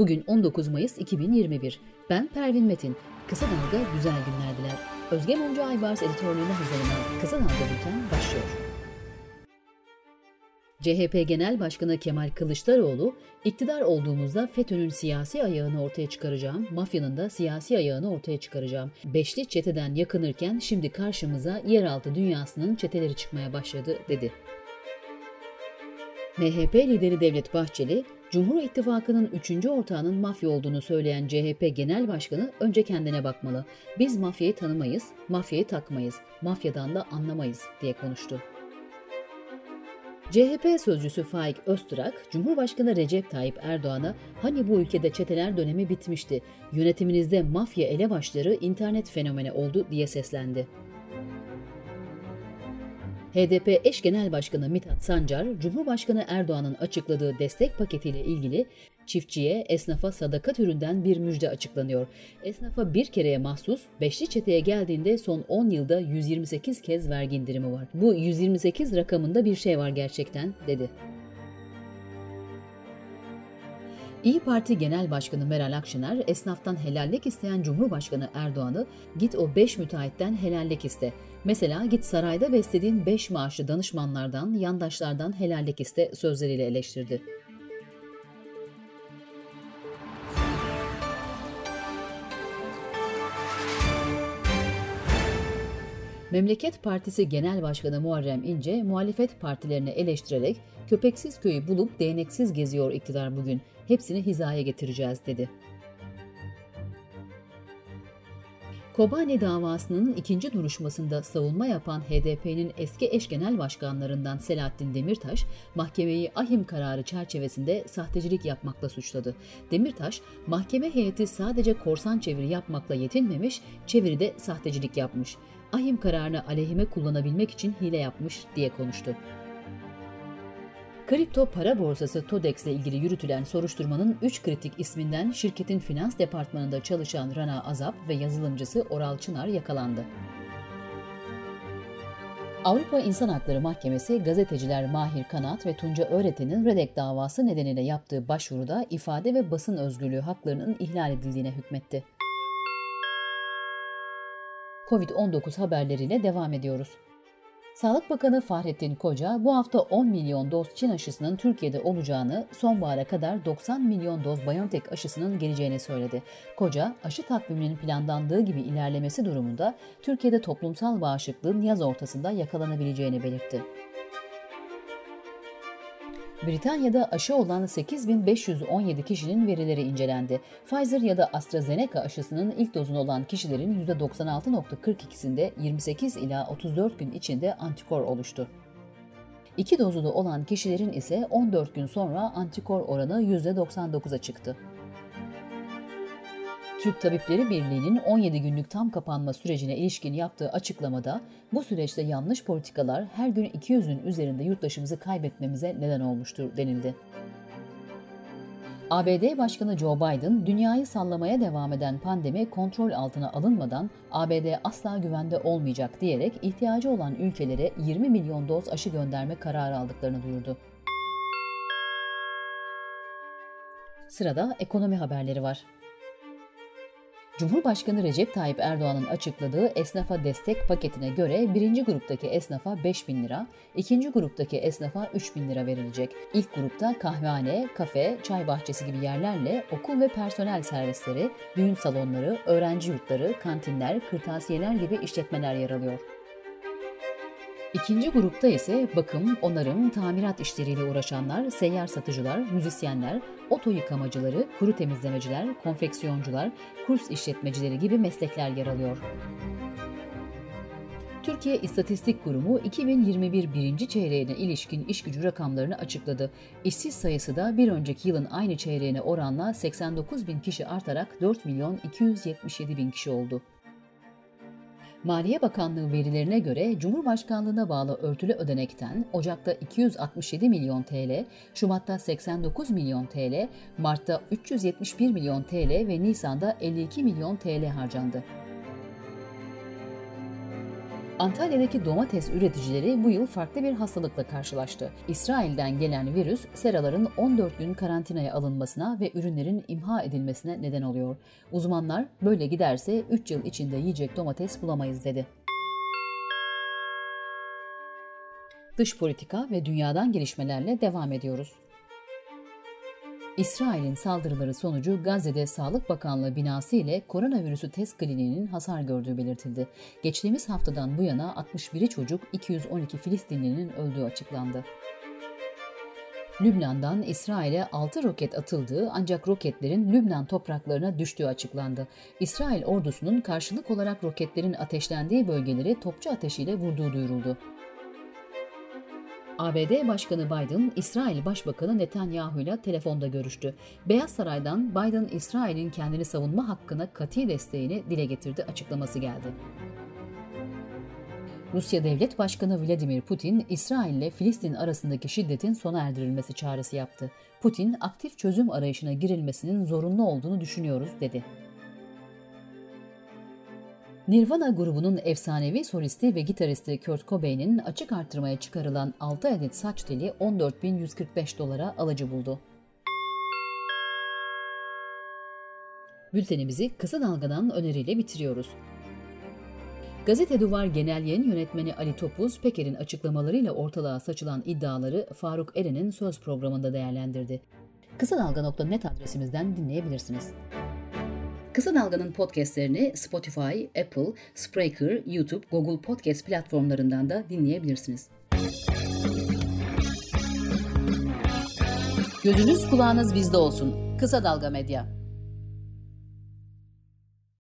Bugün 19 Mayıs 2021. Ben Pervin Metin. Kısa Dalga güzel günler diler. Özge Mumcu Aybars editörlüğüne hazırlanan Kısa Dalga Bülten başlıyor. CHP Genel Başkanı Kemal Kılıçdaroğlu, iktidar olduğumuzda FETÖ'nün siyasi ayağını ortaya çıkaracağım, mafyanın da siyasi ayağını ortaya çıkaracağım. Beşli çeteden yakınırken şimdi karşımıza yeraltı dünyasının çeteleri çıkmaya başladı, dedi. MHP lideri Devlet Bahçeli, Cumhur İttifakı'nın üçüncü ortağının mafya olduğunu söyleyen CHP Genel Başkanı önce kendine bakmalı. Biz mafyayı tanımayız, mafyayı takmayız, mafyadan da anlamayız diye konuştu. CHP sözcüsü Faik Öztürk, Cumhurbaşkanı Recep Tayyip Erdoğan'a hani bu ülkede çeteler dönemi bitmişti, yönetiminizde mafya elebaşları internet fenomeni oldu diye seslendi. HDP eş genel başkanı Mithat Sancar, Cumhurbaşkanı Erdoğan'ın açıkladığı destek paketiyle ilgili çiftçiye, esnafa sadaka türünden bir müjde açıklanıyor. Esnafa bir kereye mahsus, beşli çeteye geldiğinde son 10 yılda 128 kez vergi indirimi var. Bu 128 rakamında bir şey var gerçekten, dedi. İyi Parti Genel Başkanı Meral Akşener, esnaftan helallik isteyen Cumhurbaşkanı Erdoğan'ı git o 5 müteahhitten helallik iste. Mesela git sarayda beslediğin 5 maaşlı danışmanlardan, yandaşlardan helallik iste sözleriyle eleştirdi. Memleket Partisi Genel Başkanı Muharrem İnce, muhalefet partilerini eleştirerek köpeksiz köyü bulup değneksiz geziyor iktidar bugün, hepsini hizaya getireceğiz dedi. Kobani davasının ikinci duruşmasında savunma yapan HDP'nin eski eş genel başkanlarından Selahattin Demirtaş, mahkemeyi ahim kararı çerçevesinde sahtecilik yapmakla suçladı. Demirtaş, mahkeme heyeti sadece korsan çeviri yapmakla yetinmemiş, çeviride sahtecilik yapmış. Ahim kararını aleyhime kullanabilmek için hile yapmış diye konuştu. Kripto para borsası TODEX ile ilgili yürütülen soruşturmanın 3 kritik isminden şirketin finans departmanında çalışan Rana Azap ve yazılımcısı Oral Çınar yakalandı. Avrupa İnsan Hakları Mahkemesi gazeteciler Mahir Kanat ve Tunca Öğreten'in Redek davası nedeniyle yaptığı başvuruda ifade ve basın özgürlüğü haklarının ihlal edildiğine hükmetti. Covid-19 haberleriyle devam ediyoruz. Sağlık Bakanı Fahrettin Koca bu hafta 10 milyon doz Çin aşısının Türkiye'de olacağını, sonbahara kadar 90 milyon doz BioNTech aşısının geleceğini söyledi. Koca, aşı takviminin planlandığı gibi ilerlemesi durumunda Türkiye'de toplumsal bağışıklığın yaz ortasında yakalanabileceğini belirtti. Britanya'da aşı olan 8517 kişinin verileri incelendi. Pfizer ya da AstraZeneca aşısının ilk dozunu olan kişilerin %96.42'sinde 28 ila 34 gün içinde antikor oluştu. İki dozulu olan kişilerin ise 14 gün sonra antikor oranı %99'a çıktı. Türk Tabipleri Birliği'nin 17 günlük tam kapanma sürecine ilişkin yaptığı açıklamada bu süreçte yanlış politikalar her gün 200'ün üzerinde yurttaşımızı kaybetmemize neden olmuştur denildi. ABD Başkanı Joe Biden, dünyayı sallamaya devam eden pandemi kontrol altına alınmadan ABD asla güvende olmayacak diyerek ihtiyacı olan ülkelere 20 milyon doz aşı gönderme kararı aldıklarını duyurdu. Sırada ekonomi haberleri var. Cumhurbaşkanı Recep Tayyip Erdoğan'ın açıkladığı esnafa destek paketine göre birinci gruptaki esnafa 5 bin lira, ikinci gruptaki esnafa 3 bin lira verilecek. İlk grupta kahvehane, kafe, çay bahçesi gibi yerlerle okul ve personel servisleri, düğün salonları, öğrenci yurtları, kantinler, kırtasiyeler gibi işletmeler yer alıyor. İkinci grupta ise bakım, onarım, tamirat işleriyle uğraşanlar, seyyar satıcılar, müzisyenler, oto yıkamacıları, kuru temizlemeciler, konfeksiyoncular, kurs işletmecileri gibi meslekler yer alıyor. Türkiye İstatistik Kurumu 2021 birinci çeyreğine ilişkin iş gücü rakamlarını açıkladı. İşsiz sayısı da bir önceki yılın aynı çeyreğine oranla 89 bin kişi artarak 4 milyon 277 bin kişi oldu. Maliye Bakanlığı verilerine göre Cumhurbaşkanlığına bağlı örtülü ödenekten Ocak'ta 267 milyon TL, Şubat'ta 89 milyon TL, Mart'ta 371 milyon TL ve Nisan'da 52 milyon TL harcandı. Antalya'daki domates üreticileri bu yıl farklı bir hastalıkla karşılaştı. İsrail'den gelen virüs seraların 14 gün karantinaya alınmasına ve ürünlerin imha edilmesine neden oluyor. Uzmanlar böyle giderse 3 yıl içinde yiyecek domates bulamayız dedi. Dış politika ve dünyadan gelişmelerle devam ediyoruz. İsrail'in saldırıları sonucu Gazze'de Sağlık Bakanlığı binası ile koronavirüsü test kliniğinin hasar gördüğü belirtildi. Geçtiğimiz haftadan bu yana 61 çocuk, 212 Filistinlinin öldüğü açıklandı. Lübnan'dan İsrail'e 6 roket atıldığı ancak roketlerin Lübnan topraklarına düştüğü açıklandı. İsrail ordusunun karşılık olarak roketlerin ateşlendiği bölgeleri topçu ateşiyle vurduğu duyuruldu. ABD Başkanı Biden, İsrail Başbakanı Netanyahu ile telefonda görüştü. Beyaz Saray'dan Biden, İsrail'in kendini savunma hakkına kati desteğini dile getirdi açıklaması geldi. Rusya Devlet Başkanı Vladimir Putin, İsrail ile Filistin arasındaki şiddetin sona erdirilmesi çağrısı yaptı. Putin, aktif çözüm arayışına girilmesinin zorunlu olduğunu düşünüyoruz, dedi. Nirvana grubunun efsanevi solisti ve gitaristi Kurt Cobain'in açık artırmaya çıkarılan 6 adet saç teli 14.145 dolara alıcı buldu. Bültenimizi kısa dalgadan öneriyle bitiriyoruz. Gazete Duvar Genel Yayın Yönetmeni Ali Topuz, Peker'in açıklamalarıyla ortalığa saçılan iddiaları Faruk Eren'in söz programında değerlendirdi. Kısa Dalga.net adresimizden dinleyebilirsiniz. Kısa Dalga'nın podcastlerini Spotify, Apple, Spreaker, YouTube, Google Podcast platformlarından da dinleyebilirsiniz. Gözünüz kulağınız bizde olsun. Kısa Dalga Medya.